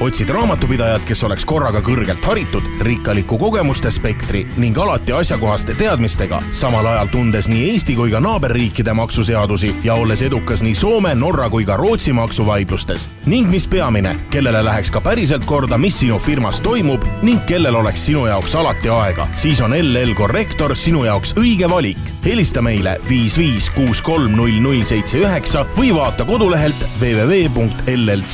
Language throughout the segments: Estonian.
otsid raamatupidajat, kes oleks korraga kõrgelt haritud, rikkaliku kogemuste spektri ning alati asjakohaste teadmistega, samal ajal tundes nii Eesti kui ka naaberriikide maksuseadusi ja olles edukas nii Soome, Norra kui ka Rootsi maksuvaidlustes. ning mis peamine, kellele läheks ka päriselt korda, mis sinu firmas toimub ning kellel oleks sinu jaoks alati aega, siis on LL Korrektor sinu jaoks õige valik. helista meile viis viis kuus kolm null null seitse üheksa või vaata kodulehelt www.llc.ee.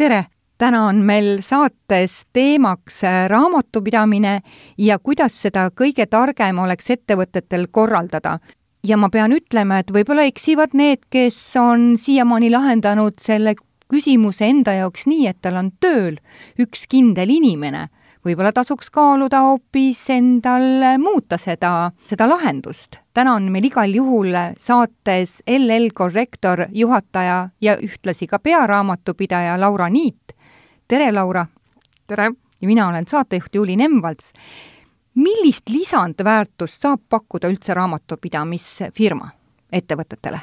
tere, täna on meil saates teemaks raamatupidamine ja kuidas seda kõige targem oleks ettevõtetel korraldada. ja ma pean ütlema, et võib-olla eksivad need, kes on siiamaani lahendanud selle küsimuse enda jaoks nii, et tal on tööl üks kindel inimene võib-olla tasuks kaaluda hoopis endal muuta seda, seda lahendust. täna on meil igal juhul saates LL Korrektor juhataja ja ühtlasi ka pearaamatupidaja Laura Niit. tere, Laura! tere! ja mina olen saatejuht Juuli Nemvalts. millist lisandväärtust saab pakkuda üldse raamatupidamisfirma ettevõtetele?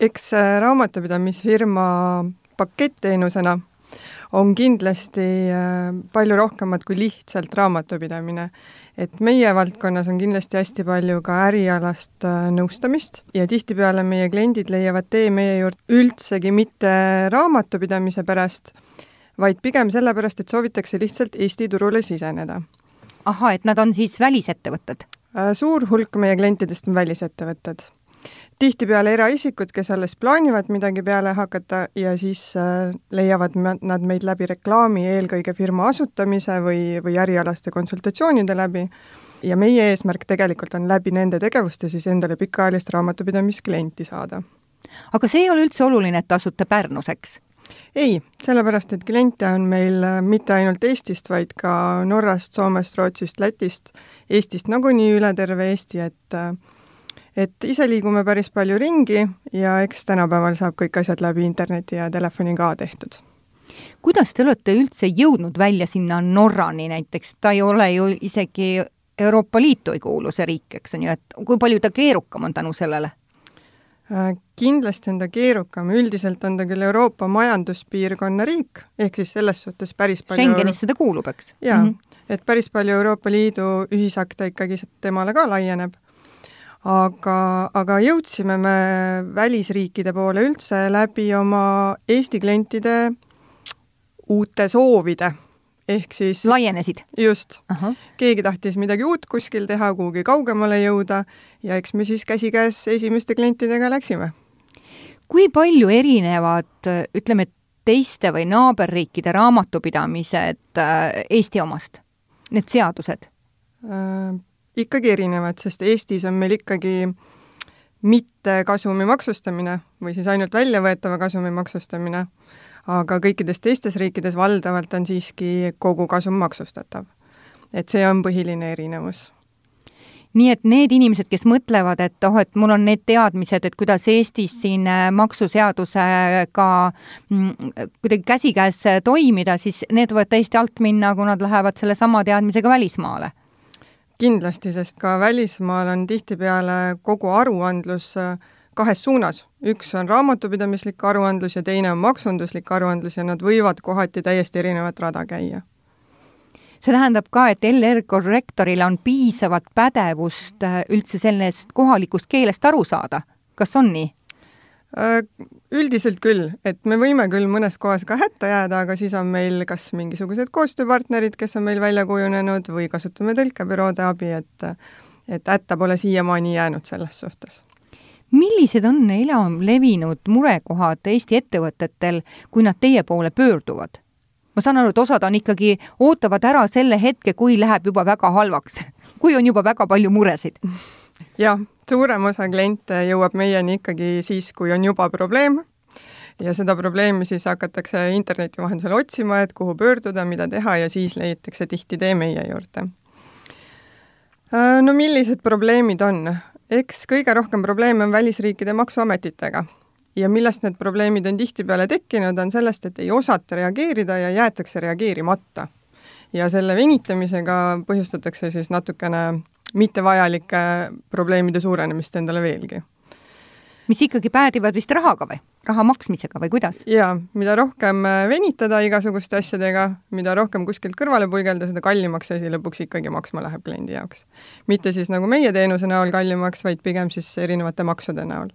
eks raamatupidamisfirma pakett-teenusena on kindlasti äh, palju rohkemat kui lihtsalt raamatupidamine. et meie valdkonnas on kindlasti hästi palju ka ärialast äh, nõustamist ja tihtipeale meie kliendid leiavad tee meie juurde üldsegi mitte raamatupidamise pärast, vaid pigem sellepärast, et soovitakse lihtsalt Eesti turule siseneda. ahah, et nad on siis välisettevõtted? Äh, suur hulk meie klientidest on välisettevõtted tihtipeale eraisikud, kes alles plaanivad midagi peale hakata ja siis äh, leiavad nad meid läbi reklaami, eelkõige firma asutamise või, või ärialaste konsultatsioonide läbi, ja meie eesmärk tegelikult on läbi nende tegevuste siis endale pikaajalist raamatupidamisklienti saada. aga see ei ole üldse oluline, et te asute Pärnus, eks? ei, sellepärast et kliente on meil äh, mitte ainult Eestist, vaid ka Norrast, Soomest, Rootsist, Lätist, Eestist nagunii üle terve Eesti, et äh, et ise liigume päris palju ringi ja eks tänapäeval saab kõik asjad läbi interneti ja telefoni ka tehtud. kuidas te olete üldse jõudnud välja sinna Norrani näiteks, ta ei ole ju isegi Euroopa Liitu ei kuulu see riik, eks on ju, et kui palju ta keerukam on tänu sellele? Äh, kindlasti on ta keerukam, üldiselt on ta küll Euroopa majanduspiirkonna riik, ehk siis selles suhtes päris palju Schengenisse ta kuulub, eks? jaa mm, -hmm. et päris palju Euroopa Liidu ühisakte ikkagi temale ka laieneb aga, aga jõudsime me välisriikide poole üldse läbi oma Eesti klientide uute soovide, ehk siis laienesid? just. keegi tahtis midagi uut kuskil teha, kuhugi kaugemale jõuda ja eks me siis käsikäes esimeste klientidega läksime. kui palju erinevad, ütleme, teiste või naaberriikide raamatupidamised äh, Eesti omast, need seadused? Äh, ikkagi erinevad, sest Eestis on meil ikkagi mitte kasumi maksustamine või siis ainult väljavõetava kasumi maksustamine, aga kõikides teistes riikides valdavalt on siiski kogu kasum maksustatav. et see on põhiline erinevus nii et need inimesed, kes mõtlevad, et oh, et mul on need teadmised, et kuidas Eestis siin äh, maksuseadusega mm, kuidagi käsikäes toimida, siis need võivad täiesti alt minna, kui nad lähevad sellesama teadmisega välismaale kindlasti, sest ka välismaal on tihtipeale kogu aruandlus äh, kahes suunas. üks on raamatupidamislik aruandlus ja teine on maksunduslik aruandlus ja nad võivad kohati täiesti erinevat rada käia. see tähendab ka, et LR korrektoril on piisavat pädevust äh, üldse sellest kohalikust keelest aru saada, kas on nii? Äh, üldiselt küll, et me võime küll mõnes kohas ka hätta jääda, aga siis on meil kas mingisugused koostööpartnerid, kes on meil välja kujunenud, või kasutame tõlkebüroode abi, et et hätta pole siiamaani jäänud selles suhtes. millised on enam levinud murekohad Eesti ettevõtetel, kui nad teie poole pöörduvad? ma saan aru, et osad on ikkagi, ootavad ära selle hetke, kui läheb juba väga halvaks, kui on juba väga palju muresid jah, suurem osa kliente jõuab meieni ikkagi siis, kui on juba probleem ja seda probleemi siis hakatakse interneti vahendusel otsima, et kuhu pöörduda, mida teha ja siis leitakse tihti tee meie juurde. Äh, no millised probleemid on? eks kõige rohkem probleeme on välisriikide maksuametitega ja millest need probleemid on tihtipeale tekkinud, on sellest, et ei osata reageerida ja jäetakse reageerimata. ja selle venitamisega põhjustatakse siis natukene mittevajalike probleemide suurenemist endale veelgi. mis ikkagi päädivad vist rahaga või? raha maksmisega või kuidas? jaa, mida rohkem äh, venitada igasuguste asjadega, mida rohkem kuskilt kõrvale puigelda, seda kallimaks see asi lõpuks ikkagi maksma läheb kliendi jaoks. mitte siis nagu meie teenuse näol kallimaks, vaid pigem siis erinevate maksude näol.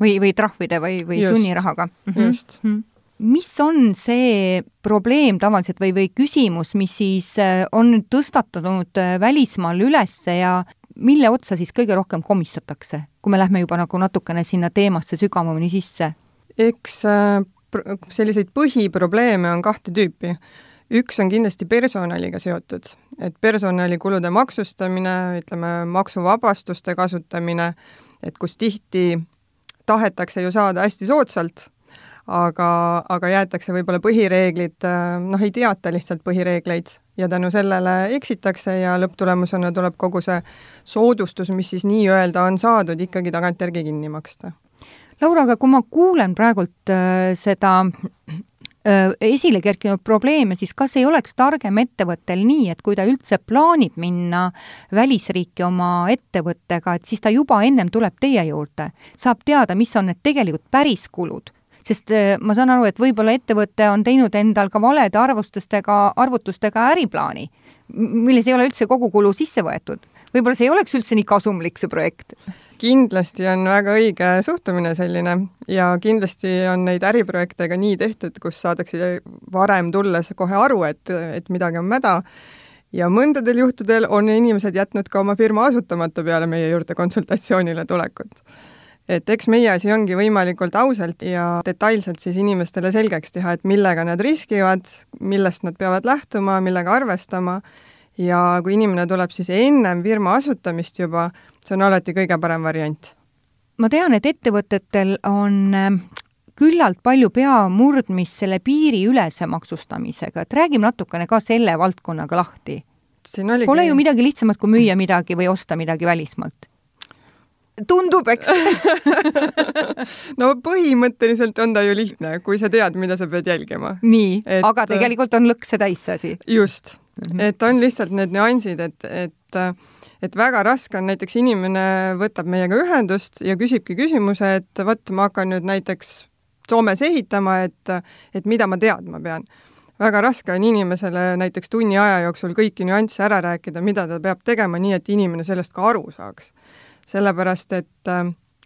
või, või trahvide või, või just, sunnirahaga mm. -hmm. just mm. -hmm mis on see probleem tavaliselt või, või küsimus, mis siis äh, on tõstatunud äh, välismaal ülesse ja mille otsa siis kõige rohkem komistatakse, kui me lähme juba nagu natukene sinna teemasse sügavamini sisse? eks äh, selliseid põhiprobleeme on kahte tüüpi. üks on kindlasti personaliga seotud, et personalikulude maksustamine, ütleme, maksuvabastuste kasutamine, et kus tihti tahetakse ju saada hästi soodsalt aga, aga jäetakse võib-olla põhireeglid, äh, noh, ei teata lihtsalt põhireegleid ja tänu sellele eksitakse ja lõpptulemusena tuleb kogu see soodustus, mis siis nii-öelda on saadud, ikkagi tagantjärgi kinni maksta. Laura, aga kui ma kuulen praegult äh, seda äh, esile kerkinud probleeme, siis kas ei oleks targem ettevõttel nii, et kui ta üldse plaanib minna välisriiki oma ettevõttega, et siis ta juba ennem tuleb teie juurde, saab teada, mis on need tegelikult päris kulud sest äh, ma saan aru, et võib-olla ettevõte on teinud endal ka valede arvustustega, arvutustega äriplaani, milles ei ole üldse kogukulu sisse võetud. võib-olla see ei oleks üldse nii kasumlik, see projekt? Kindlasti on väga õige suhtumine selline ja kindlasti on neid äriprojekte ka nii tehtud, kus saadakse varem tulles kohe aru, et, et midagi on mäda. Ja mõndadel juhtudel on inimesed jätnud ka oma firma asutamata peale meie juurde konsultatsioonile tulekut et eks meie asi ongi võimalikult ausalt ja detailselt siis inimestele selgeks teha, et millega nad riskivad, millest nad peavad lähtuma, millega arvestama ja kui inimene tuleb siis ennem firma asutamist juba, see on alati kõige parem variant. ma tean, et ettevõtetel on ähm, küllalt palju peamurdmist selle piiriülese maksustamisega, et räägime natukene ka selle valdkonnaga lahti. Pole ju midagi lihtsamat, kui müüa midagi või osta midagi välismaalt tundub, eks no põhimõtteliselt on ta ju lihtne, kui sa tead, mida sa pead jälgima. nii, aga tegelikult on lõkse täis see asi. just mm, -hmm. et on lihtsalt need nüansid, et, et et väga raske on, näiteks inimene võtab meiega ühendust ja küsibki küsimuse, et vot ma hakkan nüüd näiteks Soomes ehitama, et, et mida ma teadma pean väga raske on inimesele näiteks tunni aja jooksul kõiki nüansse ära rääkida, mida ta peab tegema, nii et inimene sellest ka aru saaks sellepärast et,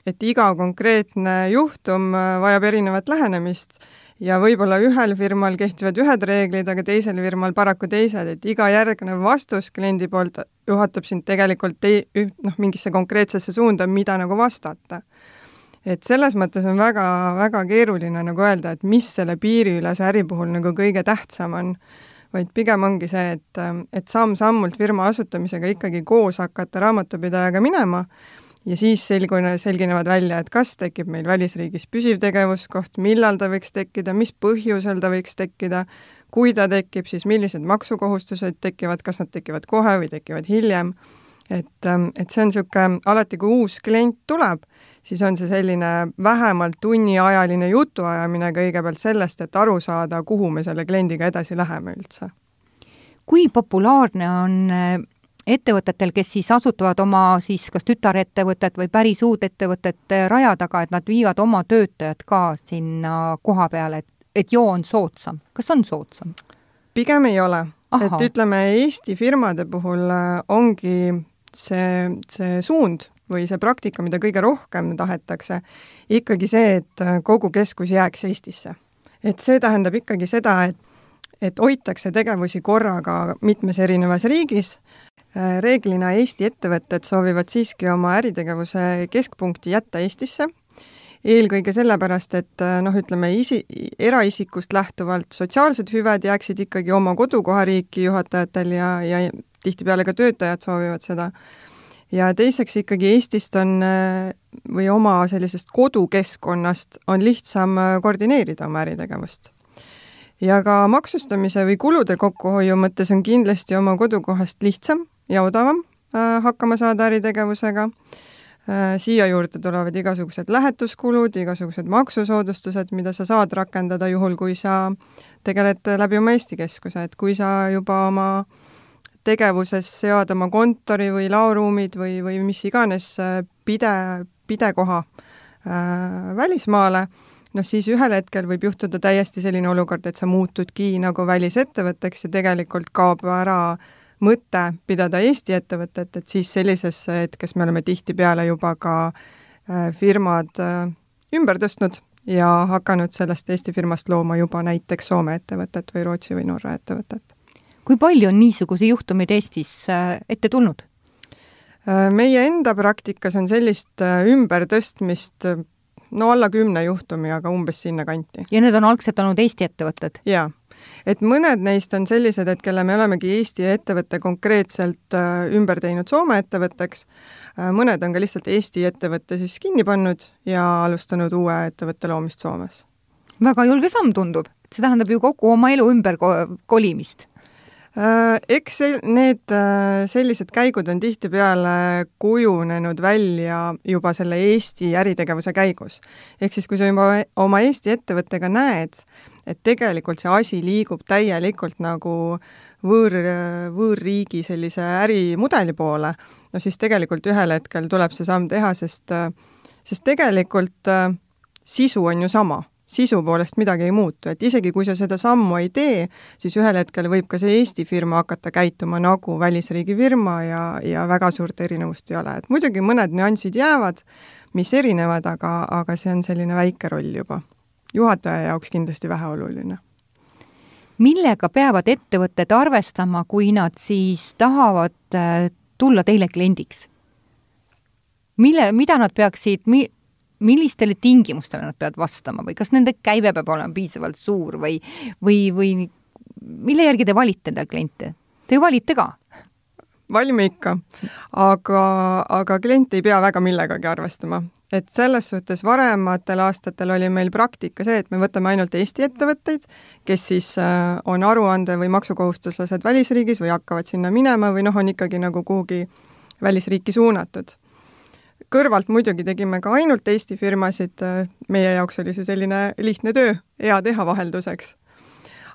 et iga konkreetne juhtum äh, vajab erinevat lähenemist ja võib-olla ühel firmal kehtivad ühed reeglid, aga teisel firmal paraku teised, et iga järgnev vastus kliendi poolt juhatab sind tegelikult tei-, noh, mingisse konkreetsesse suunda, mida nagu vastata. et selles mõttes on väga, väga keeruline nagu öelda, et mis selle piiriülese äri puhul nagu kõige tähtsam on, vaid pigem ongi see, et, et samm-sammult firma asutamisega ikkagi koos hakata raamatupidajaga minema ja siis selgune, selginevad välja, et kas tekib meil välisriigis püsiv tegevuskoht, millal ta võiks tekkida, mis põhjusel ta võiks tekkida, kui ta tekib, siis millised maksukohustused tekivad, kas nad tekivad kohe või tekivad hiljem, et, ähm, et see on niisugune, alati kui uus klient tuleb, siis on see selline vähemalt tunniajaline jutuajamine kõigepealt sellest, et aru saada, kuhu me selle kliendiga edasi läheme üldse. kui populaarne on ettevõtetel, kes siis asutavad oma siis kas tütarettevõtet või päris uut ettevõtet raja taga, et nad viivad oma töötajad ka sinna koha peale, et, et joo on soodsam. kas on soodsam? pigem ei ole. et ütleme, Eesti firmade puhul äh, ongi see, see suund või see praktika, mida kõige rohkem tahetakse, ikkagi see, et äh, kogu keskus jääks Eestisse. et see tähendab ikkagi seda, et et hoitakse tegevusi korraga mitmes erinevas riigis, Äh, reeglina Eesti ettevõtted soovivad siiski oma äritegevuse keskpunkti jätta Eestisse, eelkõige sellepärast, et äh, noh, ütleme isi, eraisikust lähtuvalt sotsiaalsed hüved jääksid ikkagi oma kodukohariiki juhatajatel ja, ja tihtipeale ka töötajad soovivad seda. ja teiseks ikkagi Eestist on äh, või oma sellisest kodukeskkonnast on lihtsam koordineerida oma äritegevust ja ka maksustamise või kulude kokkuhoiu mõttes on kindlasti oma kodukohast lihtsam ja odavam äh, hakkama saada äritegevusega. Äh, siia juurde tulevad igasugused lähetuskulud, igasugused maksusoodustused, mida sa saad rakendada juhul, kui sa tegeled läbi oma Eesti Keskuse, et kui sa juba oma tegevuses sead oma kontori või laoruumid või, või mis iganes äh, pide, pidekoha äh, välismaale, noh siis ühel hetkel võib juhtuda täiesti selline olukord, et sa muutudki nagu välisettevõtteks ja tegelikult kaob ära mõte pidada Eesti ettevõtet, et siis sellises hetkes me oleme tihtipeale juba ka äh, firmad äh, ümber tõstnud ja hakanud sellest Eesti firmast looma juba näiteks Soome ettevõtet või Rootsi või Norra ettevõtet. Kui palju on niisuguseid juhtumeid Eestis äh, ette tulnud? meie enda praktikas on sellist ümbertõstmist no alla kümne juhtumi, aga umbes sinnakanti. ja need on algselt olnud Eesti ettevõtted? jaa. et mõned neist on sellised, et kelle me olemegi Eesti ettevõtte konkreetselt äh, ümber teinud Soome ettevõtteks, äh, mõned on ka lihtsalt Eesti ettevõtte siis kinni pannud ja alustanud uue ettevõtte loomist Soomes. väga julge samm tundub, see tähendab ju kogu oma elu ümber kolimist Äh, eks see, need äh, sellised käigud on tihtipeale kujunenud välja juba selle Eesti äritegevuse käigus. ehk siis, kui sa juba oma Eesti ettevõttega näed, et tegelikult see asi liigub täielikult nagu võõr, võõrriigi sellise ärimudeli poole, no siis tegelikult ühel hetkel tuleb see samm teha, sest sest tegelikult sisu on ju sama sisu poolest midagi ei muutu, et isegi kui sa seda sammu ei tee, siis ühel hetkel võib ka see Eesti firma hakata käituma nagu välisriigi firma ja, ja väga suurt erinevust ei ole, et muidugi mõned nüansid jäävad, mis erinevad, aga, aga see on selline väike roll juba. juhataja jaoks kindlasti väheoluline. millega peavad ettevõtted arvestama, kui nad siis tahavad äh, tulla teile kliendiks? mille, mida nad peaksid, mi-, millistele tingimustele nad peavad vastama või kas nende käive peab olema piisavalt suur või, või, või mille järgi te valite endale kliente? Te ju valite ka? valime ikka, aga, aga klient ei pea väga millegagi arvestama. et selles suhtes varematel aastatel oli meil praktika see, et me võtame ainult Eesti ettevõtteid, kes siis äh, on aruande- või maksukohustuslased välisriigis või hakkavad sinna minema või noh, on ikkagi nagu kuhugi välisriiki suunatud kõrvalt muidugi tegime ka ainult Eesti firmasid, meie jaoks oli see selline lihtne töö, hea teha vahelduseks.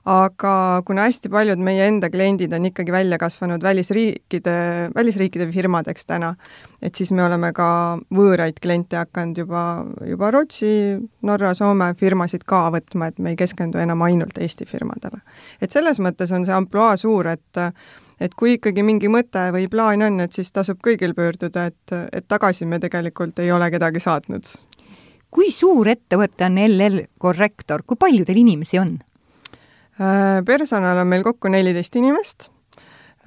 aga kuna hästi paljud meie enda kliendid on ikkagi välja kasvanud välisriikide, välisriikide firmadeks täna, et siis me oleme ka võõraid kliente hakanud juba, juba Rootsi, Norra, Soome firmasid ka võtma, et me ei keskendu enam ainult Eesti firmadele. et selles mõttes on see ampluaa suur, et et kui ikkagi mingi mõte või plaan on, et siis tasub kõigil pöörduda, et, et tagasi me tegelikult ei ole kedagi saatnud. kui suur ettevõte on LL Corrector, kui palju teil inimesi on? Äh, personal on meil kokku neliteist inimest.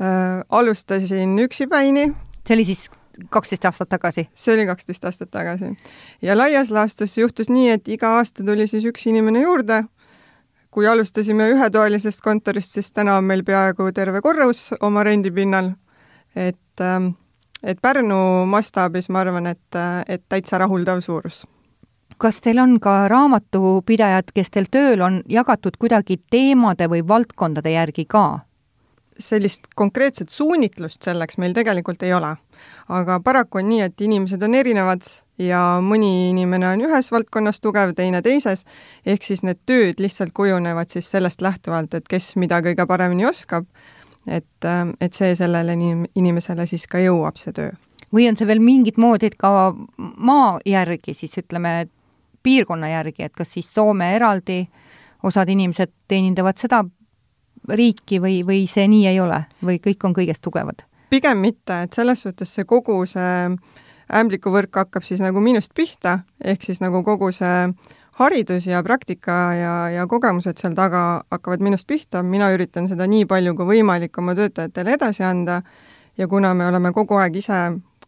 Äh, alustasin üksipäini. see oli siis kaksteist aastat tagasi? see oli kaksteist aastat tagasi. ja laias laastus juhtus nii, et iga aasta tuli siis üks inimene juurde kui alustasime ühetoalisest kontorist, siis täna on meil peaaegu terve korrus oma rendipinnal, et, ähm, et Pärnu mastaabis ma arvan, et, et täitsa rahuldav suurus. kas teil on ka raamatupidajad, kes teil tööl on, jagatud kuidagi teemade või valdkondade järgi ka? Sellist konkreetset suunitlust selleks meil tegelikult ei ole. aga paraku on nii, et inimesed on erinevad ja mõni inimene on ühes valdkonnas tugev, teine teises, ehk siis need tööd lihtsalt kujunevad siis sellest lähtuvalt, et kes mida kõige paremini oskab, et, et see sellele inim-, inimesele siis ka jõuab, see töö. või on see veel mingit moodi, et ka maa järgi siis ütleme, piirkonna järgi, et kas siis Soome eraldi, osad inimesed teenindavad seda riiki või, või see nii ei ole või kõik on kõigest tugevad? pigem mitte, et selles suhtes see kogu see ämblikuvõrk hakkab siis nagu minust pihta, ehk siis nagu kogu see haridus ja praktika ja, ja kogemused seal taga hakkavad minust pihta, mina üritan seda nii palju kui võimalik oma töötajatele edasi anda ja kuna me oleme kogu aeg ise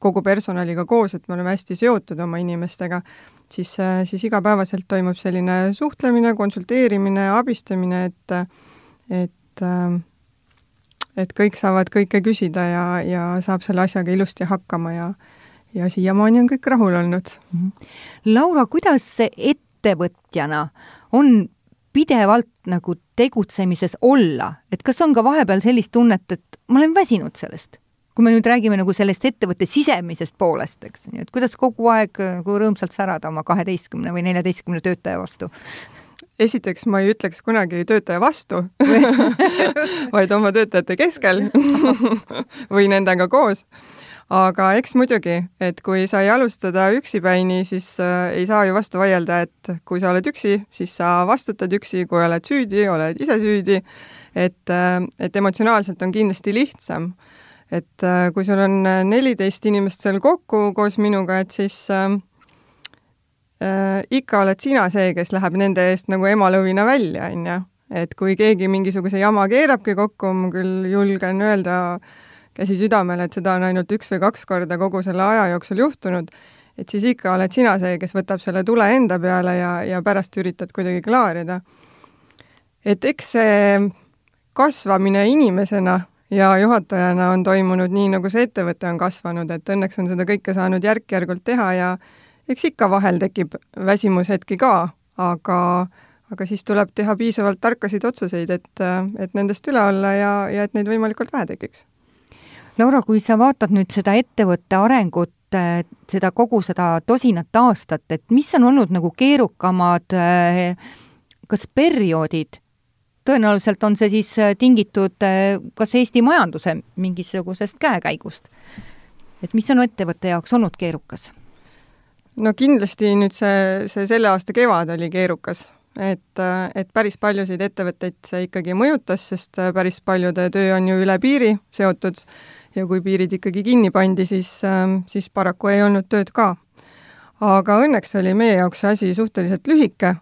kogu personaliga koos, et me oleme hästi seotud oma inimestega, siis, siis igapäevaselt toimub selline suhtlemine, konsulteerimine, abistamine, et et et äh, et kõik saavad kõike küsida ja, ja saab selle asjaga ilusti hakkama ja ja siiamaani on kõik rahul olnud mm. -hmm. Laura, kuidas ettevõtjana on pidevalt nagu tegutsemises olla, et kas on ka vahepeal sellist tunnet, et ma olen väsinud sellest? kui me nüüd räägime nagu sellest ettevõtte sisemisest poolest, eks, nii et kuidas kogu aeg nagu rõõmsalt särada oma kaheteistkümne või neljateistkümne töötaja vastu? Esiteks ma ei ütleks kunagi töötaja vastu vaid oma töötajate keskel või nendega koos. aga eks muidugi, et kui sa ei alustada üksipäini, siis äh, ei saa ju vastu vaielda, et kui sa oled üksi, siis sa vastutad üksi, kui oled süüdi, oled ise süüdi, et, äh, et emotsionaalselt on kindlasti lihtsam. et äh, kui sul on neliteist inimest seal kokku koos minuga, et siis äh, äh, ikka oled sina see, kes läheb nende eest nagu emalõvina välja, on ju. et kui keegi mingisuguse jama keerabki kokku, ma küll julgen öelda äh, käsi südamel, et seda on ainult üks või kaks korda kogu selle aja jooksul juhtunud, et siis ikka oled sina see, kes võtab selle tule enda peale ja, ja pärast üritad kuidagi klaarida. et eks see kasvamine inimesena ja juhatajana on toimunud nii, nagu see ettevõte on kasvanud, et õnneks on seda kõike saanud järk-järgult teha ja eks ikka vahel tekib väsimushetki ka, aga aga siis tuleb teha piisavalt tarkasid otsuseid, et, et nendest üle olla ja, ja et neid võimalikult vähe tekiks Laura, kui sa vaatad nüüd seda ettevõtte arengut, seda kogu seda tosinat aastat, et mis on olnud nagu keerukamad kas perioodid, tõenäoliselt on see siis tingitud kas Eesti majanduse mingisugusest käekäigust. et mis on ettevõtte jaoks olnud keerukas? No kindlasti nüüd see, see selle aasta kevad oli keerukas, et, et päris paljusid ettevõtteid see ikkagi mõjutas, sest päris paljude töö on ju üle piiri seotud ja kui piirid ikkagi kinni pandi, siis, siis paraku ei olnud tööd ka. aga õnneks oli meie jaoks see asi suhteliselt lühike,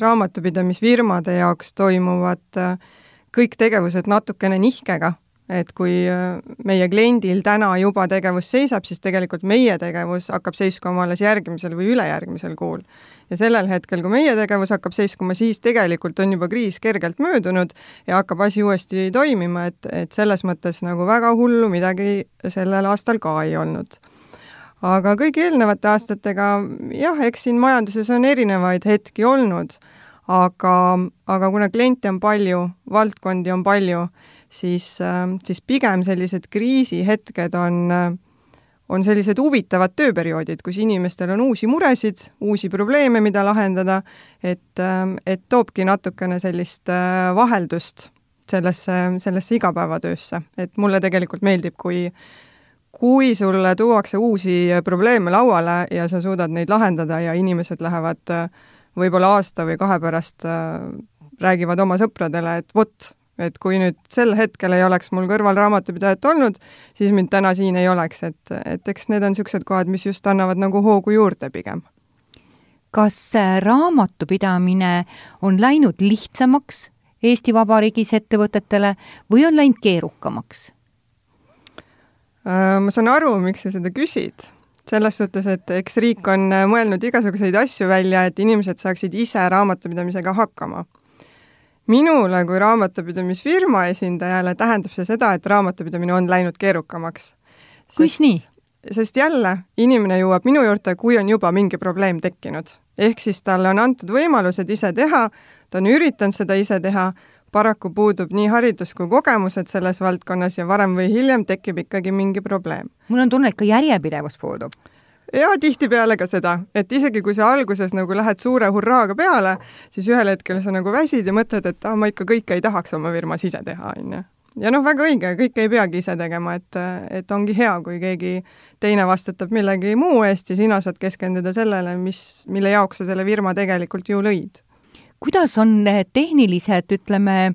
raamatupidamisfirmade jaoks toimuvad kõik tegevused natukene nihkega, et kui äh, meie kliendil täna juba tegevus seisab, siis tegelikult meie tegevus hakkab seiskuma alles järgmisel või ülejärgmisel kuul ja sellel hetkel, kui meie tegevus hakkab seiskuma, siis tegelikult on juba kriis kergelt möödunud ja hakkab asi uuesti toimima, et, et selles mõttes nagu väga hullu midagi sellel aastal ka ei olnud. aga kõigi eelnevate aastatega jah, eks siin majanduses on erinevaid hetki olnud, aga, aga kuna kliente on palju, valdkondi on palju, siis, siis pigem sellised kriisihetked on on sellised huvitavad tööperioodid, kus inimestel on uusi muresid, uusi probleeme, mida lahendada, et, ähm, et toobki natukene sellist äh, vaheldust sellesse, sellesse igapäevatöösse, et mulle tegelikult meeldib, kui kui sulle tuuakse uusi probleeme lauale ja sa suudad neid lahendada ja inimesed lähevad äh, võib-olla aasta või kahe pärast äh, räägivad oma sõpradele, et vot, et kui nüüd sel hetkel ei oleks mul kõrval raamatupidajat olnud, siis mind täna siin ei oleks, et, et eks need on niisugused kohad, mis just annavad nagu hoogu juurde pigem. kas raamatupidamine on läinud lihtsamaks Eesti Vabariigis ettevõtetele või on läinud keerukamaks? Äh, ma saan aru, miks sa seda küsid selles suhtes, et eks riik on mõelnud igasuguseid asju välja, et inimesed saaksid ise raamatupidamisega hakkama minule kui raamatupidamisfirma esindajale tähendab see seda, et raamatupidamine on läinud keerukamaks. kuis nii? sest jälle, inimene jõuab minu juurde, kui on juba mingi probleem tekkinud. ehk siis talle on antud võimalused ise teha, ta on üritanud seda ise teha, paraku puudub nii haridus kui kogemused selles valdkonnas ja varem või hiljem tekib ikkagi mingi probleem. mul on tunne, et ka järjepidevus puudub ja tihtipeale ka seda, et isegi kui sa alguses nagu lähed suure hurraaga peale, siis ühel hetkel sa nagu väsid ja mõtled, et ah, ma ikka kõike ei tahaks oma firmas ise teha, on ju. ja noh, väga õige, kõike ei peagi ise tegema, et, et ongi hea, kui keegi teine vastutab millegi muu eest ja sina saad keskenduda sellele, mis, mille jaoks sa selle firma tegelikult ju lõid. kuidas on tehnilised, ütleme,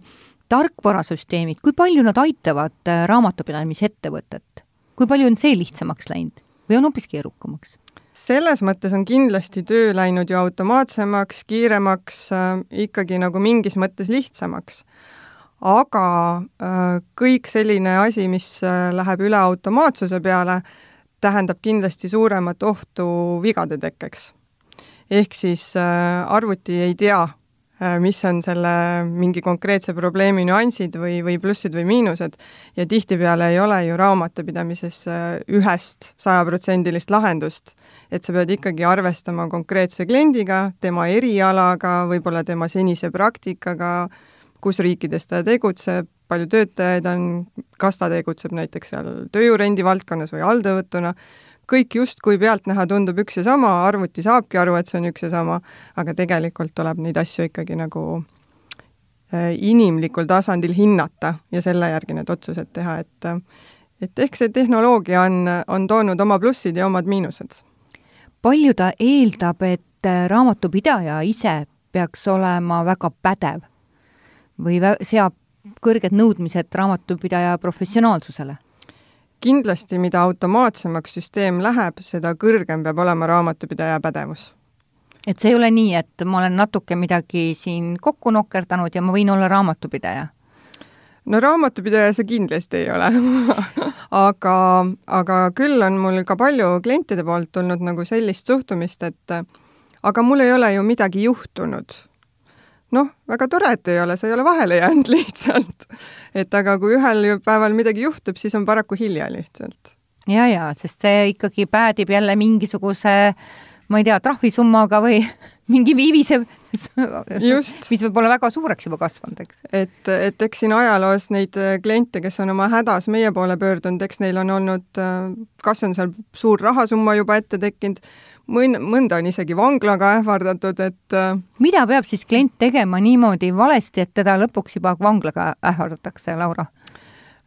tarkvarasüsteemid, kui palju nad aitavad äh, raamatupidamisettevõtet? kui palju on see lihtsamaks läinud? Või on hoopis keerukamaks? selles mõttes on kindlasti töö läinud ju automaatsemaks, kiiremaks äh,, ikkagi nagu mingis mõttes lihtsamaks. aga äh, kõik selline asi, mis äh, läheb üle automaatsuse peale, tähendab kindlasti suuremat ohtu vigade tekkeks. ehk siis arvuti ei tea, mis on selle mingi konkreetse probleemi nüansid või, või plussid või miinused ja tihtipeale ei ole ju raamatupidamises äh, ühest sajaprotsendilist lahendust. et sa pead ikkagi arvestama konkreetse kliendiga, tema erialaga, võib-olla tema senise praktikaga, kus riikides ta tegutseb, palju töötajaid on, kas ta tegutseb näiteks seal tööjõurendi valdkonnas või alltöövõtuna kõik justkui pealtnäha tundub üks ja sama, arvuti saabki aru, et see on üks ja sama, aga tegelikult tuleb neid asju ikkagi nagu äh, inimlikul tasandil hinnata ja selle järgi need otsused teha, et et ehk see tehnoloogia on, on toonud oma plussid ja omad miinused. palju ta eeldab, et raamatupidaja ise peaks olema väga pädev või seab kõrged nõudmised raamatupidaja professionaalsusele? Kindlasti, mida automaatsemaks süsteem läheb, seda kõrgem peab olema raamatupidaja pädevus. et see ei ole nii, et ma olen natuke midagi siin kokku nokerdanud ja ma võin olla raamatupidaja? no raamatupidaja see kindlasti ei ole aga, aga küll on mul ka palju klientide poolt tulnud nagu sellist suhtumist, et aga mul ei ole ju midagi juhtunud noh, väga tore, et ei ole, sa ei ole vahele jäänud lihtsalt. et aga kui ühel päeval midagi juhtub, siis on paraku hilja lihtsalt. ja, ja, sest see ikkagi päädib jälle mingisuguse ma ei tea, trahvisummaga või mingi viivise, mis võib olla väga suureks juba kasvanud, eks. et, et eks siin ajaloos neid kliente, kes on oma hädas meie poole pöördunud, eks neil on olnud, kas on seal suur rahasumma juba ette tekkinud mõn-, mõnda on isegi vanglaga ähvardatud, et äh, mida peab siis klient tegema niimoodi valesti, et teda lõpuks juba vanglaga ähvardatakse, Laura?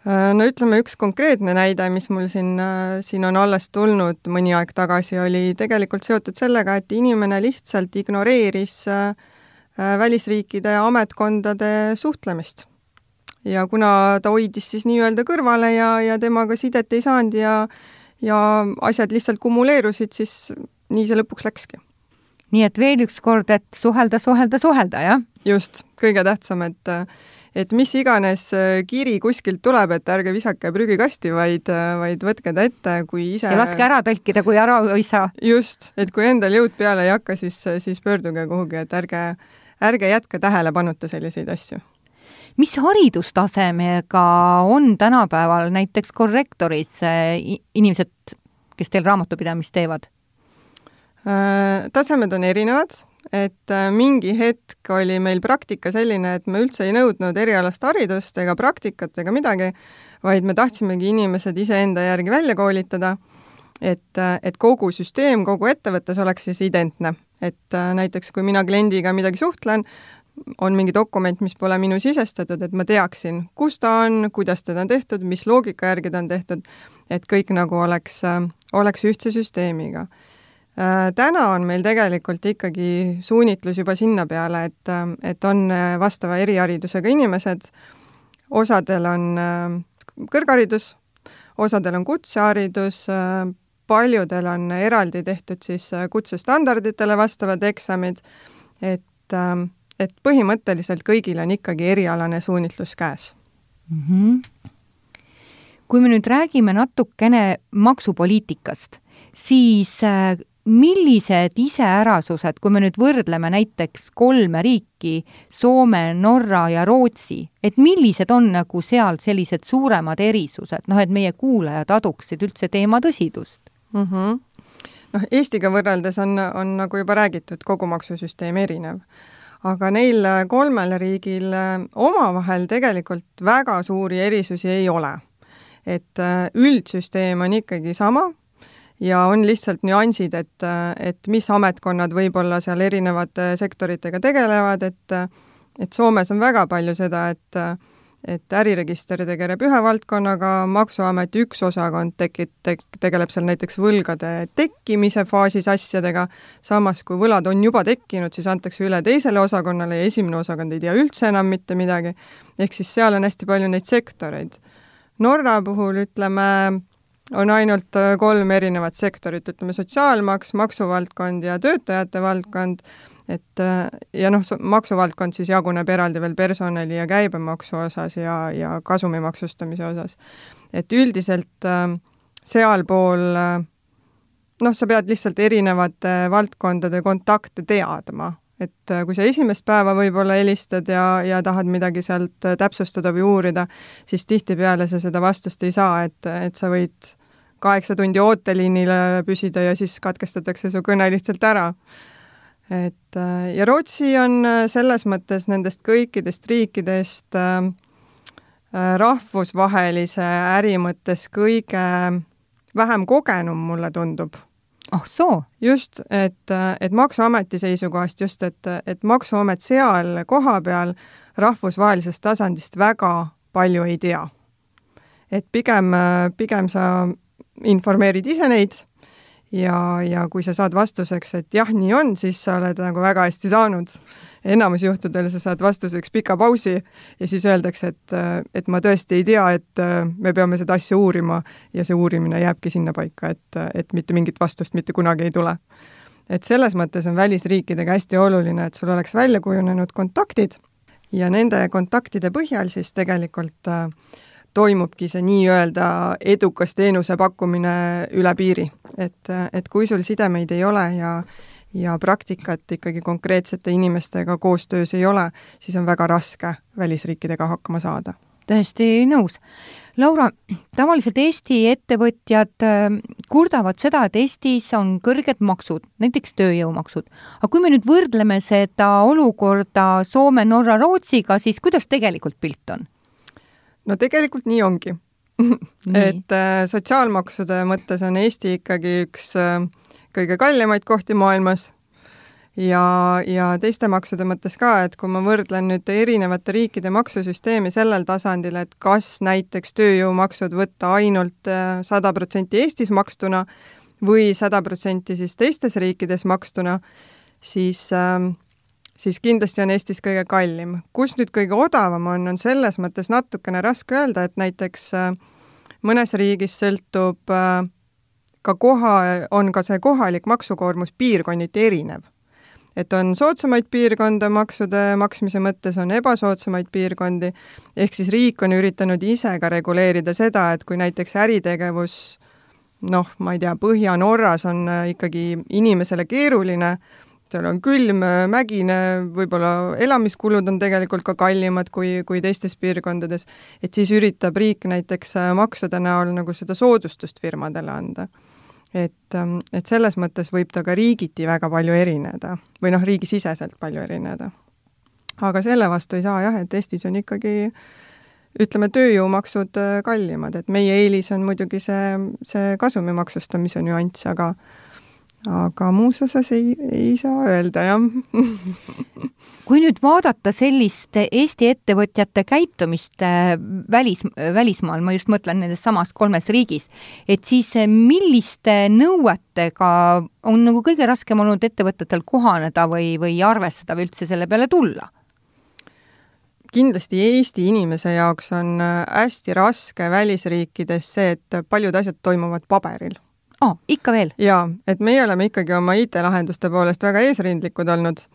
Äh, no ütleme, üks konkreetne näide, mis mul siin, äh, siin on alles tulnud mõni aeg tagasi, oli tegelikult seotud sellega, et inimene lihtsalt ignoreeris välisriikide ametkondade suhtlemist. ja kuna ta hoidis siis nii-öelda kõrvale ja, ja temaga sidet ei saanud ja ja asjad lihtsalt kumuleerusid, siis nii see lõpuks läkski. nii et veel üks kord, et suhelda, suhelda, suhelda, jah? just, kõige tähtsam, et et mis iganes äh, kiri kuskilt tuleb, et ärge visake prügikasti, vaid, äh, vaid võtke ta ette, kui ise ja laske ära tõlkida, kui ära ei saa. just, et kui endal jõud peale ei hakka, siis, siis pöörduge kuhugi, et ärge, ärge jätke tähelepanuta selliseid asju mis haridustasemega on tänapäeval näiteks korrektoris inimesed, kes teil raamatupidamist teevad? Äh, tasemed on erinevad, et äh, mingi hetk oli meil praktika selline, et me üldse ei nõudnud erialast haridust ega praktikat ega midagi, vaid me tahtsimegi inimesed iseenda järgi välja koolitada, et, äh, et kogu süsteem kogu ettevõttes oleks siis identne. et näiteks kui mina kliendiga midagi suhtlen, on mingi dokument, mis pole minu sisestatud, et ma teaksin, kus ta on, kuidas teda on tehtud, mis loogika järgi ta on tehtud, et kõik nagu oleks, oleks ühtse süsteemiga täna on meil tegelikult ikkagi suunitlus juba sinna peale, et, äh, et on äh, vastava eriharidusega inimesed, osadel on kõrgharidus, osadel on kutseharidus, paljudel on eraldi tehtud siis kutsestandarditele vastavad eksamid, et, et põhimõtteliselt kõigil on ikkagi erialane suunitlus käes mm. -hmm. kui me nüüd räägime natukene maksupoliitikast, siis millised iseärasused, kui me nüüd võrdleme näiteks kolme riiki, Soome, Norra ja Rootsi, et millised on nagu seal sellised suuremad erisused, noh et meie kuulajad aduksid üldse teema tõsidust mm? -hmm. noh, Eestiga võrreldes on, on nagu juba räägitud, kogu maksusüsteem erinev. aga neil kolmel riigil omavahel tegelikult väga suuri erisusi ei ole. et äh, üldsüsteem on ikkagi sama ja on lihtsalt nüansid, et, et mis ametkonnad võib-olla seal erinevate sektoritega tegelevad, et et Soomes on väga palju seda, et et äriregister tegeleb ühe valdkonnaga, Maksuameti üks osakond tekib te,, tegeleb seal näiteks võlgade tekkimise faasis asjadega, samas kui võlad on juba tekkinud, siis antakse üle teisele osakonnale ja esimene osakond ei tea üldse enam mitte midagi, ehk siis seal on hästi palju neid sektoreid. Norra puhul ütleme, on ainult äh, kolm erinevat sektorit, ütleme sotsiaalmaks, maksuvaldkond ja töötajate valdkond, et äh, ja noh, maksuvaldkond siis jaguneb eraldi veel personali ja käibemaksu osas ja, ja kasumi maksustamise osas. et üldiselt äh, sealpool noh, sa pead lihtsalt erinevate valdkondade kontakte teadma, et kui sa esimest päeva võib-olla helistad ja, ja tahad midagi sealt täpsustada või uurida, siis tihtipeale sa seda vastust ei saa, et, et sa võid kaheksa tundi ooteliinile püsida ja siis katkestatakse su kõne lihtsalt ära. et ja Rootsi on selles mõttes nendest kõikidest riikidest äh, rahvusvahelise äri mõttes kõige vähem kogenum, mulle tundub ah soo? just, et, et Maksuameti seisukohast just, et, et Maksuamet seal kohapeal rahvusvahelisest tasandist väga palju ei tea. et pigem, pigem sa informeerid ise neid ja, ja kui sa saad vastuseks, et jah, nii on, siis sa oled nagu väga hästi saanud. enamus juhtudel sa saad vastuseks pika pausi ja siis öeldakse, et, et ma tõesti ei tea, et me peame seda asja uurima ja see uurimine jääbki sinnapaika, et, et mitte mingit vastust mitte kunagi ei tule. et selles mõttes on välisriikidega hästi oluline, et sul oleks välja kujunenud kontaktid ja nende kontaktide põhjal siis tegelikult äh, toimubki see nii-öelda edukas teenuse pakkumine üle piiri. et, et kui sul sidemeid ei ole ja ja praktikat ikkagi konkreetsete inimestega koostöös ei ole, siis on väga raske välisriikidega hakkama saada. täiesti nõus. Laura, tavaliselt Eesti ettevõtjad äh, kurdavad seda, et Eestis on kõrged maksud, näiteks tööjõumaksud. aga kui me nüüd võrdleme seda olukorda Soome, Norra, Rootsiga, siis kuidas tegelikult pilt on? No tegelikult nii ongi. Et äh, sotsiaalmaksude mõttes on Eesti ikkagi üks äh, kõige kallimaid kohti maailmas. Ja, ja teiste maksude mõttes ka, et kui ma võrdlen nüüd erinevate riikide maksusüsteemi sellel tasandil, et kas näiteks tööjõumaksud võtta ainult äh, sada protsenti Eestis makstuna või sada protsenti siis teistes riikides makstuna, siis äh, siis kindlasti on Eestis kõige kallim. kus nüüd kõige odavam on, on selles mõttes natukene raske öelda, et näiteks äh, mõnes riigis sõltub äh, ka koha, on ka see kohalik maksukoormus piirkonniti erinev. et on soodsamaid piirkonda maksude maksmise mõttes, on ebasoodsamaid piirkondi, ehk siis riik on üritanud ise ka reguleerida seda, et kui näiteks äritegevus noh, ma ei tea, Põhja-Norras on äh, ikkagi inimesele keeruline, seal on külm, mägine, võib-olla elamiskulud on tegelikult ka kallimad kui, kui teistes piirkondades, et siis üritab riik näiteks äh, maksude näol nagu seda soodustust firmadele anda. et, ähm, et selles mõttes võib ta ka riigiti väga palju erineda või noh, riigisiseselt palju erineda. aga selle vastu ei saa jah, et Eestis on ikkagi ütleme, tööjõumaksud äh, kallimad, et meie eelis on muidugi see, see kasumi maksustamise nüanss, aga aga muus osas ei, ei saa öelda, jah kui nüüd vaadata sellist Eesti ettevõtjate käitumist äh, välis, välismaal, ma just mõtlen nendes samas kolmes riigis, et siis äh, milliste nõuetega on nagu kõige raskem olnud ettevõtetel kohaneda või, või arvestada või üldse selle peale tulla? kindlasti Eesti inimese jaoks on äh, hästi raske välisriikides see, et paljud asjad toimuvad paberil oh,. ikka veel? jaa, et meie oleme ikkagi oma IT-lahenduste poolest väga eesrindlikud olnud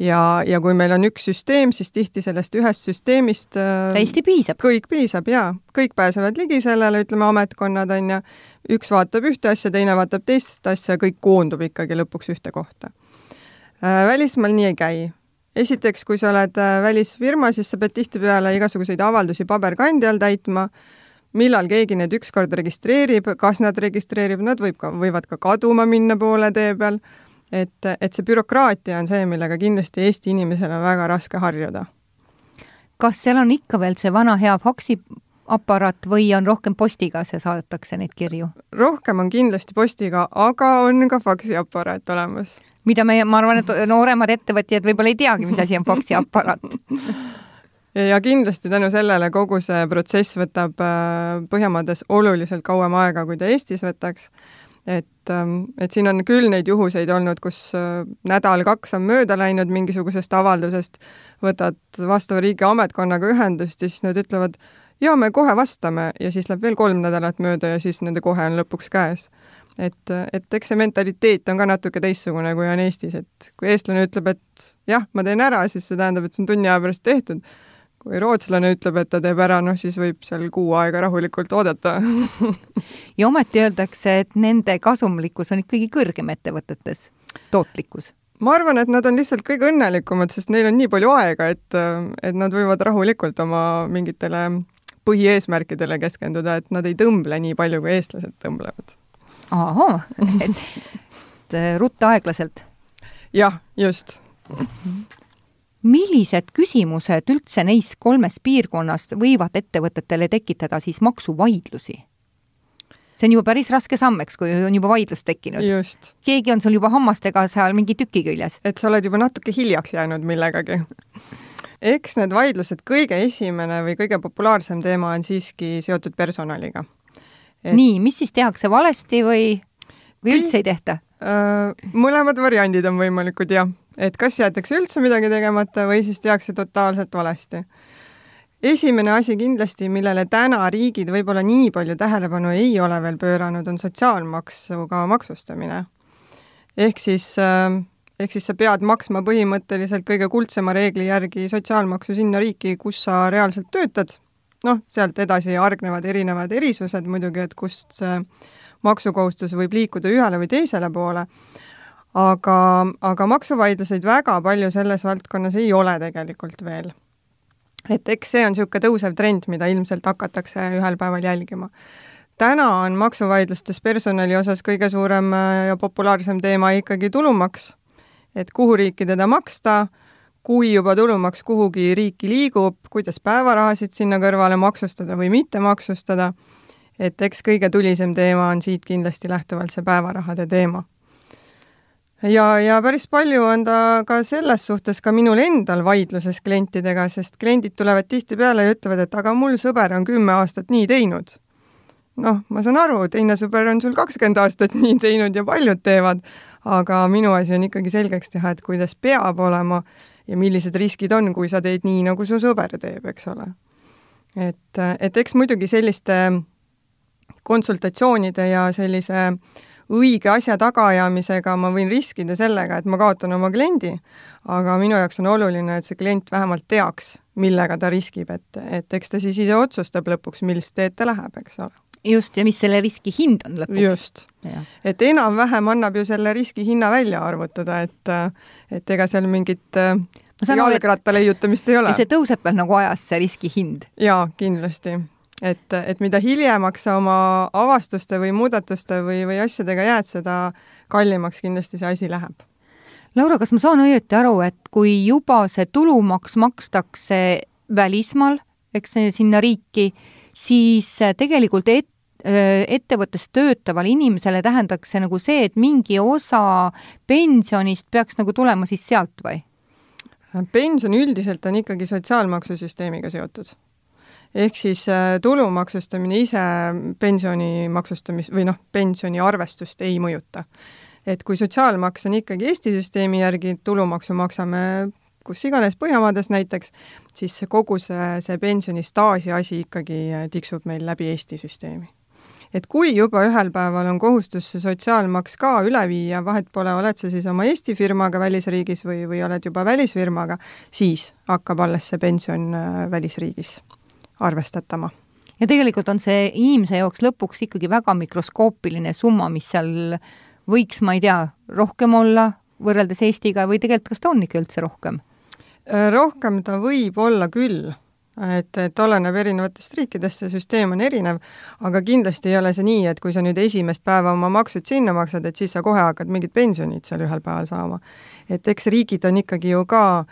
ja, ja kui meil on üks süsteem, siis tihti sellest ühest süsteemist äh, täiesti piisab? kõik piisab jaa, kõik pääsevad ligi sellele, ütleme ametkonnad on ju, üks vaatab ühte asja, teine vaatab teist asja, kõik koondub ikkagi lõpuks ühte kohta. Äh, välismaal nii ei käi. esiteks, kui sa oled äh, välisfirma, siis sa pead tihtipeale igasuguseid avaldusi paberkandjal täitma millal keegi need ükskord registreerib, kas nad registreerib, nad võib ka, võivad ka kaduma minna poole tee peal, et, et see bürokraatia on see, millega kindlasti Eesti inimesel on väga raske harjuda. kas seal on ikka veel see vana hea faksiaparaat või on rohkem postiga see saadetakse neid kirju? rohkem on kindlasti postiga, aga on ka faksiaparaat olemas. mida meie, ma arvan, et nooremad ettevõtjad võib-olla ei teagi, mis asi on faksiaparaat ja kindlasti tänu sellele kogu see protsess võtab äh, Põhjamaades oluliselt kauem aega, kui ta Eestis võtaks. et, ähm, et siin on küll neid juhuseid olnud, kus äh, nädal-kaks on mööda läinud mingisugusest avaldusest, võtad vastava riigi ametkonnaga ühendust ja siis nad ütlevad, jaa, me kohe vastame. Ja siis läheb veel kolm nädalat mööda ja siis nende kohe on lõpuks käes. Et, et eks see mentaliteet on ka natuke teistsugune, kui on Eestis, et kui eestlane ütleb, et jah, ma teen ära, siis see tähendab, et see on tunni aja pärast tehtud kui rootslane ütleb, et ta teeb ära, noh siis võib seal kuu aega rahulikult oodata ja ometi öeldakse, et nende kasumlikkus on ikkagi kõrgem ettevõtetes, tootlikkus? ma arvan, et nad on lihtsalt kõige õnnelikumad, sest neil on nii palju aega, et, et nad võivad rahulikult oma mingitele põhieesmärkidele keskenduda, et nad ei tõmble nii palju, kui eestlased tõmblevad. ahah, et, et rutta aeglaselt. jah, just millised küsimused üldse neis kolmes piirkonnas võivad ettevõtetele tekitada siis maksuvaidlusi? see on juba päris raske samm, eks, kui on juba vaidlus tekkinud. keegi on sul juba hammastega seal mingi tüki küljes. et sa oled juba natuke hiljaks jäänud millegagi. eks need vaidlused, kõige esimene või kõige populaarsem teema on siiski seotud personaliga. Et... nii, mis siis tehakse valesti või, või üldse ei tehta? Äh, mõlemad variandid on võimalikud, jah. Et kas jäetakse üldse midagi tegemata või siis tehakse totaalselt valesti. esimene asi kindlasti, millele täna riigid võib-olla nii palju tähelepanu ei ole veel pööranud, on sotsiaalmaksuga maksustamine. ehk siis äh, ehk siis sa pead maksma põhimõtteliselt kõige kuldsema reegli järgi sotsiaalmaksu sinna riiki, kus sa reaalselt töötad, noh, sealt edasi hargnevad erinevad erisused muidugi, et kust see maksukohustus võib liikuda ühele või teisele poole, aga, aga maksuvaidluseid väga palju selles valdkonnas ei ole tegelikult veel. et eks see on niisugune tõusev trend, mida ilmselt hakatakse ühel päeval jälgima täna on maksuvaidlustes personali osas kõige suurem ja populaarsem teema ikkagi tulumaks et kuhu riiki teda maksta, kui juba tulumaks kuhugi riiki liigub, kuidas päevarahasid sinna kõrvale maksustada või mitte maksustada, et eks kõige tulisem teema on siit kindlasti lähtuvalt see päevarahade teema. Ja, ja päris palju on ta ka selles suhtes ka minul endal vaidluses klientidega, sest kliendid tulevad tihtipeale ja ütlevad, et aga mul sõber on kümme aastat nii teinud. noh, ma saan aru, teine sõber on sul kakskümmend aastat nii teinud ja paljud teevad, aga minu asi on ikkagi selgeks teha, et kuidas peab olema ja millised riskid on, kui sa teed nii, nagu su sõber teeb, eks ole. et, et eks muidugi selliste konsultatsioonide ja sellise õige asja tagaajamisega ma võin riskida sellega, et ma kaotan oma kliendi, aga minu jaoks on oluline, et see klient vähemalt teaks, millega ta riskib, et, et eks ta siis ise otsustab lõpuks, millist teed ta läheb, eks ole just, ja mis selle riski hind on lõpuks. just. et enam-vähem annab ju selle riski hinna välja arvutada, et, et ega seal mingit äh, jalgratta leiutamist ei ole. see tõuseb veel nagu ajas, see riski hind? jaa, kindlasti. Et, et mida hiljemaks sa oma avastuste või muudatuste või, või asjadega jääd, seda kallimaks kindlasti see asi läheb. Laura, kas ma saan õieti aru, et kui juba see tulumaks makstakse välismaal, eks sinna riiki, siis tegelikult et, ettevõttes töötavale inimesele tähendaks see nagu see, et mingi osa pensionist peaks nagu tulema siis sealt või? pension üldiselt on ikkagi sotsiaalmaksusüsteemiga seotud. Ehk siis tulu maksustamine ise pensioni maksustamist või noh, pensioni arvestust ei mõjuta. et kui sotsiaalmaks on ikkagi Eesti süsteemi järgi, tulumaksu maksame kus iganes Põhjamaades näiteks, siis kogu see, see pensionistaaži asi ikkagi tiksub meil läbi Eesti süsteemi et kui juba ühel päeval on kohustus see sotsiaalmaks ka üle viia, vahet pole, oled sa siis oma Eesti firmaga välisriigis või, või oled juba välisfirmaga, siis hakkab alles see pension äh, välisriigis arvestatama. ja tegelikult on see inimese jaoks lõpuks ikkagi väga mikroskoopiline summa, mis seal võiks, ma ei tea, rohkem olla võrreldes Eestiga või tegelikult kas ta on ikka üldse rohkem? Äh, rohkem ta võib olla küll et, et oleneb erinevatest riikidest, see süsteem on erinev, aga kindlasti ei ole see nii, et kui sa nüüd esimest päeva oma maksud sinna maksad, et siis sa kohe hakkad mingit pensionit seal ühel päeval saama. et eks riigid on ikkagi ju ka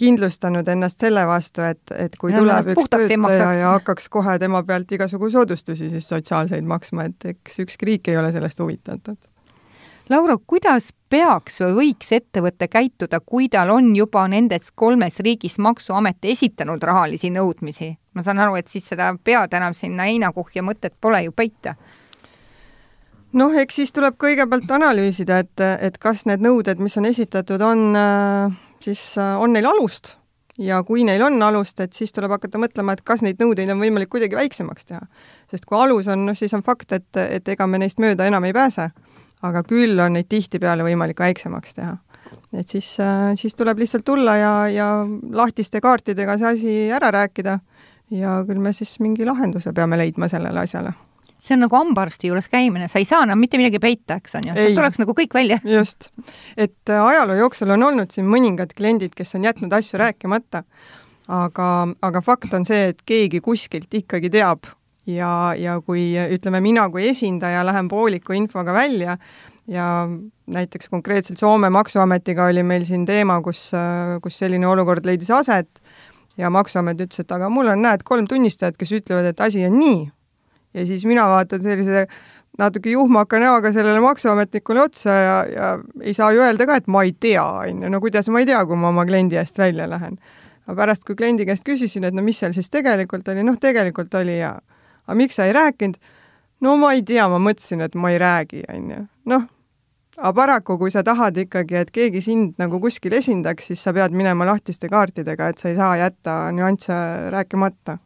kindlustanud ennast selle vastu, et, et kui ja, tuleb üks töötaja ja hakkaks kohe tema pealt igasugu soodustusi siis sotsiaalseid maksma, et eks ükski riik ei ole sellest huvitatud. Laura, kuidas peaks või võiks ettevõte käituda, kui tal on juba nendes kolmes riigis Maksuamet esitanud rahalisi nõudmisi? ma saan aru, et siis seda pead enam sinna heinakuhja mõtet pole ju peita. Noh, eks siis tuleb kõigepealt analüüsida, et, et kas need nõuded, mis on esitatud, on äh, siis, äh, on neil alust ja kui neil on alust, et siis tuleb hakata mõtlema, et kas neid nõudeid on võimalik kuidagi väiksemaks teha. sest kui alus on, noh siis on fakt, et, et ega me neist mööda enam ei pääse aga küll on neid tihtipeale võimalik väiksemaks teha. et siis, äh, siis tuleb lihtsalt tulla ja, ja lahtiste kaartidega see asi ära rääkida ja küll me siis mingi lahenduse peame leidma sellele asjale see on nagu hambaarsti juures käimine, sa ei saa enam mitte midagi peita, eks on ju, sealt tuleks nagu kõik välja. just, et äh, ajaloo jooksul on olnud siin mõningad kliendid, kes on jätnud asju rääkimata, aga, aga fakt on see, et keegi kuskilt ikkagi teab, ja, ja kui ütleme, mina kui esindaja lähen pooliku infoga välja ja näiteks konkreetselt Soome Maksuametiga oli meil siin teema, kus, kus selline olukord leidis aset ja Maksuamet ütles, et aga mul on, näed, kolm tunnistajat, kes ütlevad, et asi on nii. Ja siis mina vaatan sellise natuke juhmaka näoga sellele maksuametnikule otsa ja, ja ei saa ju öelda ka, et ma ei tea, on ju, no kuidas ma ei tea, kui ma oma kliendi eest välja lähen. aga pärast, kui kliendi käest küsisin, et no mis seal siis tegelikult oli, noh, tegelikult oli ja aga miks sa ei rääkinud? no ma ei tea, ma mõtlesin, et ma ei räägi, on ju. noh, aga paraku, kui sa tahad ikkagi, et keegi sind nagu kuskil esindaks, siis sa pead minema lahtiste kaartidega, et sa ei saa jätta nüansse rääkimata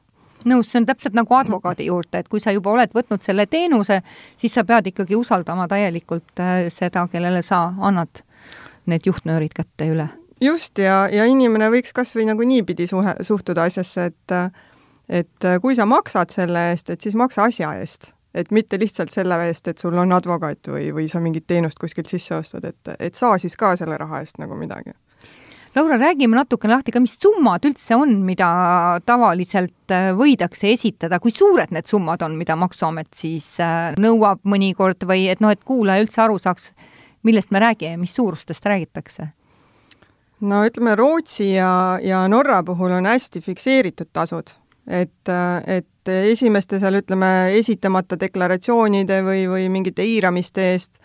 nõus, see on täpselt nagu advokaadi juurde, et kui sa juba oled võtnud selle teenuse, siis sa pead ikkagi usaldama täielikult äh, seda, kellele sa annad need juhtnöörid kätte üle. just, ja, ja inimene võiks kas või nagu niipidi suhe, suhtuda asjasse, et et kui sa maksad selle eest, et siis maksa asja eest et mitte lihtsalt selle eest, et sul on advokaat või, või sa mingit teenust kuskilt sisse ostad, et, et saa siis ka selle raha eest nagu midagi. Laura, räägime natuke lahti ka, mis summad üldse on, mida tavaliselt äh, võidakse esitada, kui suured need summad on, mida Maksuamet siis äh, nõuab mõnikord või et noh, et kuulaja üldse aru saaks, millest me räägime, mis suurustest räägitakse? no ütleme, Rootsi ja, ja Norra puhul on hästi fikseeritud tasud, et, et esimeste seal ütleme, esitamata deklaratsioonide või, või mingite eiramiste eest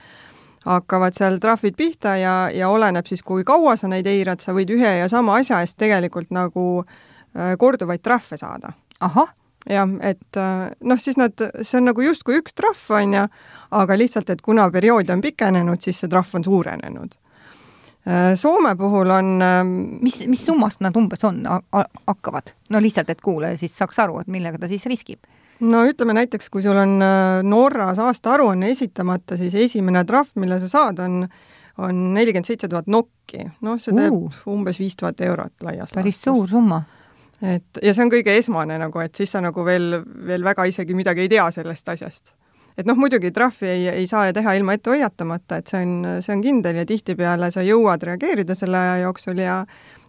hakkavad seal trahvid pihta ja, ja oleneb siis, kui kaua sa neid eirad, sa võid ühe ja sama asja eest tegelikult nagu äh, korduvaid trahve saada. ahah jah, et äh, noh, siis nad, see on nagu justkui üks trahv, on ju, aga lihtsalt, et kuna periood on pikenenud, siis see trahv on suurenenud Äh, Soome puhul on ähm, mis, mis summast nad umbes on, hakkavad? no lihtsalt, et kuulaja siis saaks aru, et millega ta siis riskib. No ütleme näiteks, kui sul on äh, Norras aastaaruanne esitamata, siis esimene trahv, mille sa saad, on on nelikümmend seitse tuhat nokki, noh, see teeb uh, umbes viis tuhat eurot laias päris laastus. suur summa. et ja see on kõige esmane nagu, et siis sa nagu veel, veel väga isegi midagi ei tea sellest asjast et noh, muidugi trahvi ei, ei saa teha ilma ette hoiatamata, et see on, see on kindel ja tihtipeale sa jõuad reageerida selle aja jooksul ja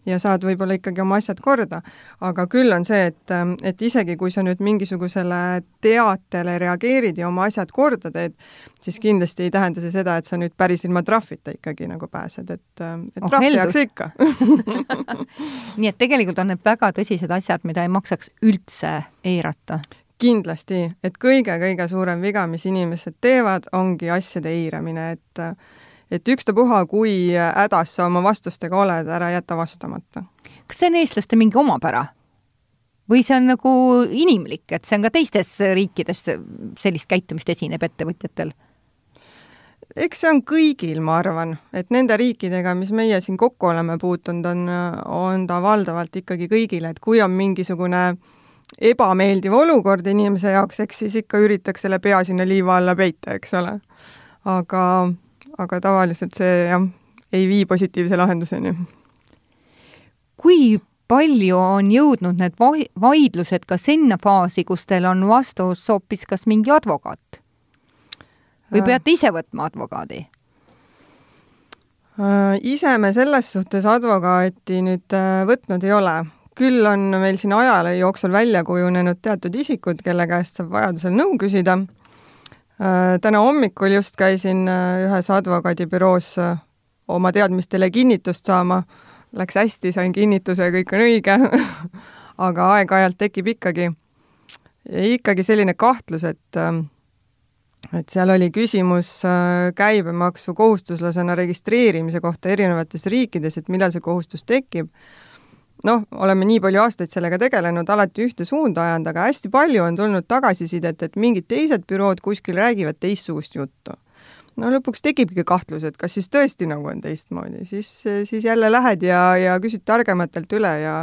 ja saad võib-olla ikkagi oma asjad korda. aga küll on see, et, et isegi kui sa nüüd mingisugusele teatele reageerid ja oma asjad korda teed, siis kindlasti ei tähenda see seda, et sa nüüd päris ilma trahvita ikkagi nagu pääsed, et, et oh, trahv tehakse ikka. Nii et tegelikult on need väga tõsised asjad, mida ei maksaks üldse eirata. Kindlasti, et kõige-kõige suurem viga, mis inimesed teevad, ongi asjade eiramine, et et ükstapuha, kui hädas sa oma vastustega oled, ära jäta vastamata. kas see on eestlaste mingi omapära? või see on nagu inimlik, et see on ka teistes riikides sellist käitumist esineb ettevõtjatel? eks see on kõigil, ma arvan, et nende riikidega, mis meie siin kokku oleme puutunud, on, on ta valdavalt ikkagi kõigile, et kui on mingisugune ebameeldiv olukord inimese jaoks, eks siis ikka üritaks selle pea sinna liiva alla peita, eks ole. aga, aga tavaliselt see jah, ei vii positiivse lahenduseni. kui palju on jõudnud need vaidlused ka sinna faasi, kus teil on vastus hoopis kas mingi advokaat? või äh. peate ise võtma advokaadi? Äh, ise me selles suhtes advokaati nüüd äh, võtnud ei ole küll on meil siin ajaloo jooksul välja kujunenud teatud isikud, kelle käest saab vajadusel nõu küsida. Äh, täna hommikul just käisin äh, ühes advokaadibüroos äh, oma teadmistele kinnitust saama. Läks hästi, sain kinnituse, kõik on õige aga aeg-ajalt tekib ikkagi, ikkagi selline kahtlus, et et seal oli küsimus käibemaksu kohustuslasena registreerimise kohta erinevates riikides, et millal see kohustus tekib noh, oleme nii palju aastaid sellega tegelenud, alati ühte suunda ajanud, aga hästi palju on tulnud tagasisidet, et mingid teised bürood kuskil räägivad teistsugust juttu. no lõpuks tekibki kahtlus, et kas siis tõesti nagu on teistmoodi, siis, siis jälle lähed ja, ja küsid targematelt üle ja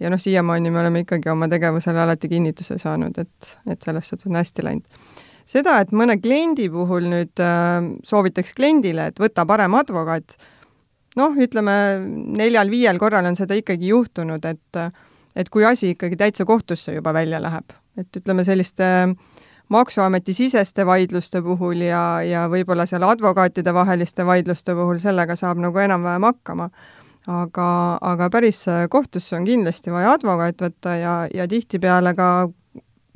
ja noh, siiamaani me oleme ikkagi oma tegevusele alati kinnituse saanud, et, et selles suhtes on hästi läinud. seda, et mõne kliendi puhul nüüd äh, soovitaks kliendile, et võta parem advokaat, noh, ütleme neljal-viiel korral on seda ikkagi juhtunud, et et kui asi ikkagi täitsa kohtusse juba välja läheb, et ütleme, selliste maksuameti siseste vaidluste puhul ja, ja võib-olla seal advokaatide vaheliste vaidluste puhul sellega saab nagu enam-vähem hakkama. aga, aga päris kohtusse on kindlasti vaja advokaat võtta ja, ja tihtipeale ka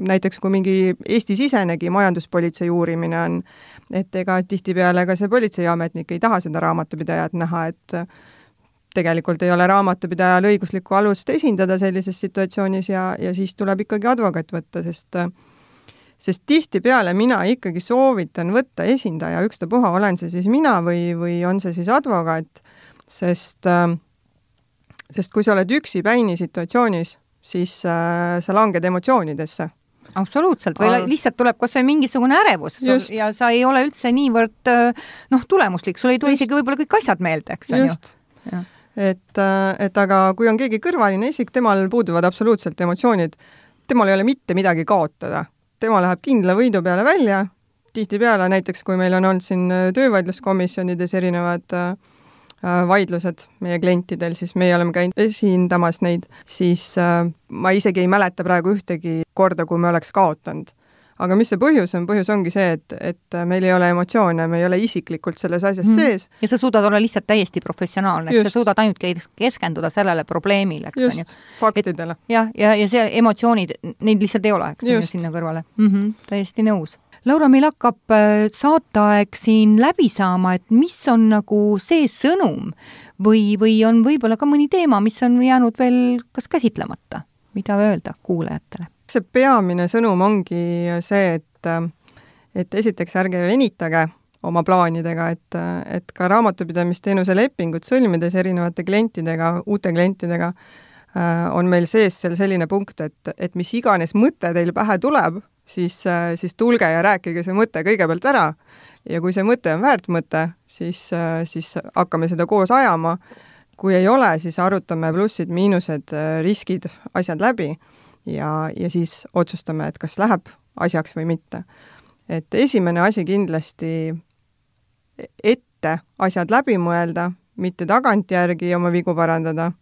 näiteks kui mingi Eesti-sisenegi majanduspolitsei uurimine on, et ega tihtipeale ka see politseiametnik ei taha seda raamatupidajat näha, et tegelikult ei ole raamatupidajal õiguslikku alust esindada sellises situatsioonis ja, ja siis tuleb ikkagi advokaat võtta, sest sest tihtipeale mina ikkagi soovitan võtta esindaja, ükstapuha, olen see siis mina või, või on see siis advokaat, sest sest kui sa oled üksipäini situatsioonis, siis äh, sa langed emotsioonidesse absoluutselt, või Aga... lihtsalt tuleb kas või mingisugune ärevus. Just. ja sa ei ole üldse niivõrd noh, tulemuslik, sul ei tule isegi võib-olla kõik asjad meelde, eks on ju. et, et aga kui on keegi kõrvaline isik, temal puuduvad absoluutselt emotsioonid, temal ei ole mitte midagi kaotada. tema läheb kindla võidu peale välja, tihtipeale näiteks, kui meil on olnud siin töövaidluskomisjonides erinevad äh, Äh, vaidlused meie klientidel, siis meie oleme käinud esindamas neid, siis äh, ma isegi ei mäleta praegu ühtegi korda, kui me oleks kaotanud. aga mis see põhjus on, põhjus ongi see, et, et meil ei ole emotsioone, me ei ole isiklikult selles asjas mm. sees. ja sa suudad olla lihtsalt täiesti professionaalne, et sa suudad ainult keskenduda sellele probleemile, eks on ju. faktidele. jah, ja, ja, ja see emotsioonid, neid lihtsalt ei ole, eks on ju, sinna kõrvale mm. -hmm, täiesti nõus Laura, meil hakkab äh, saateaeg siin läbi saama, et mis on nagu see sõnum või, või on võib-olla ka mõni teema, mis on jäänud veel kas käsitlemata, mida öelda kuulajatele? see peamine sõnum ongi see, et, et esiteks ärge venitage oma plaanidega, et, et ka raamatupidamisteenuse lepingut sõlmides erinevate klientidega, uute klientidega, äh, on meil sees seal selline punkt, et, et mis iganes mõte teil pähe tuleb, siis, äh, siis tulge ja rääkige see mõte kõigepealt ära ja kui see mõte on väärt mõte, siis, äh, siis hakkame seda koos ajama. kui ei ole, siis arutame plussid-miinused, äh, riskid, asjad läbi ja, ja siis otsustame, et kas läheb asjaks või mitte. et esimene asi kindlasti ette asjad läbi mõelda, mitte tagantjärgi oma vigu parandada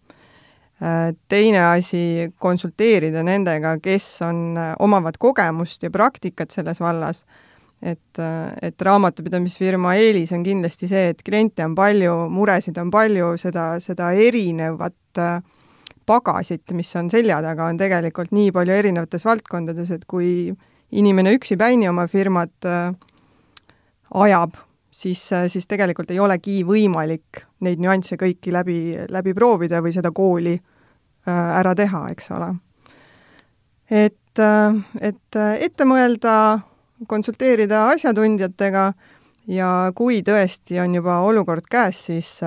teine asi, konsulteerida nendega, kes on, äh, omavad kogemust ja praktikat selles vallas, et, äh, et raamatupidamisfirma eelis on kindlasti see, et kliente on palju, muresid on palju, seda, seda erinevat pagasit, mis on selja taga, on tegelikult nii palju erinevates valdkondades, et kui inimene üksipäini oma firmat ajab, siis, siis tegelikult ei olegi võimalik neid nüansse kõiki läbi, läbi proovida või seda kooli äh, ära teha, eks ole. et, äh, et äh, ette mõelda, konsulteerida asjatundjatega ja kui tõesti on juba olukord käes, siis,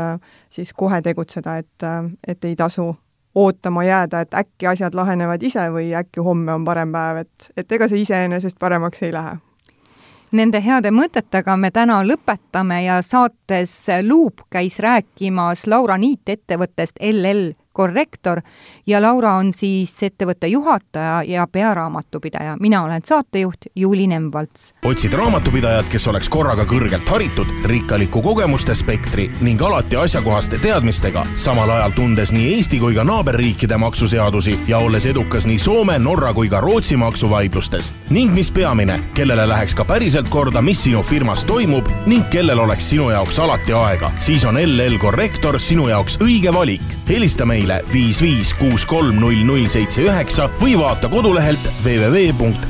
siis kohe tegutseda, et, et ei tasu ootama jääda, et äkki asjad lahenevad ise või äkki homme on parem päev, et, et ega see iseenesest paremaks ei lähe Nende heade mõtetega me täna lõpetame ja saates Luup käis rääkimas Laura Niit ettevõttest LL korrektor ja Laura on siis ettevõtte juhataja ja pearaamatupidaja. mina olen saatejuht Juuli Nemvalts. otsid raamatupidajat, kes oleks korraga kõrgelt haritud, rikkaliku kogemuste spektri ning alati asjakohaste teadmistega, samal ajal tundes nii Eesti kui ka naaberriikide maksuseadusi ja olles edukas nii Soome, Norra kui ka Rootsi maksuvaidlustes. ning mis peamine, kellele läheks ka päriselt korda, mis sinu firmas toimub ning kellel oleks sinu jaoks alati aega, siis on LL Korrektor sinu jaoks õige valik. helista meile meile viis, viis, kuus, kolm, null, null, seitse, üheksa või vaata kodulehelt www.llc.ee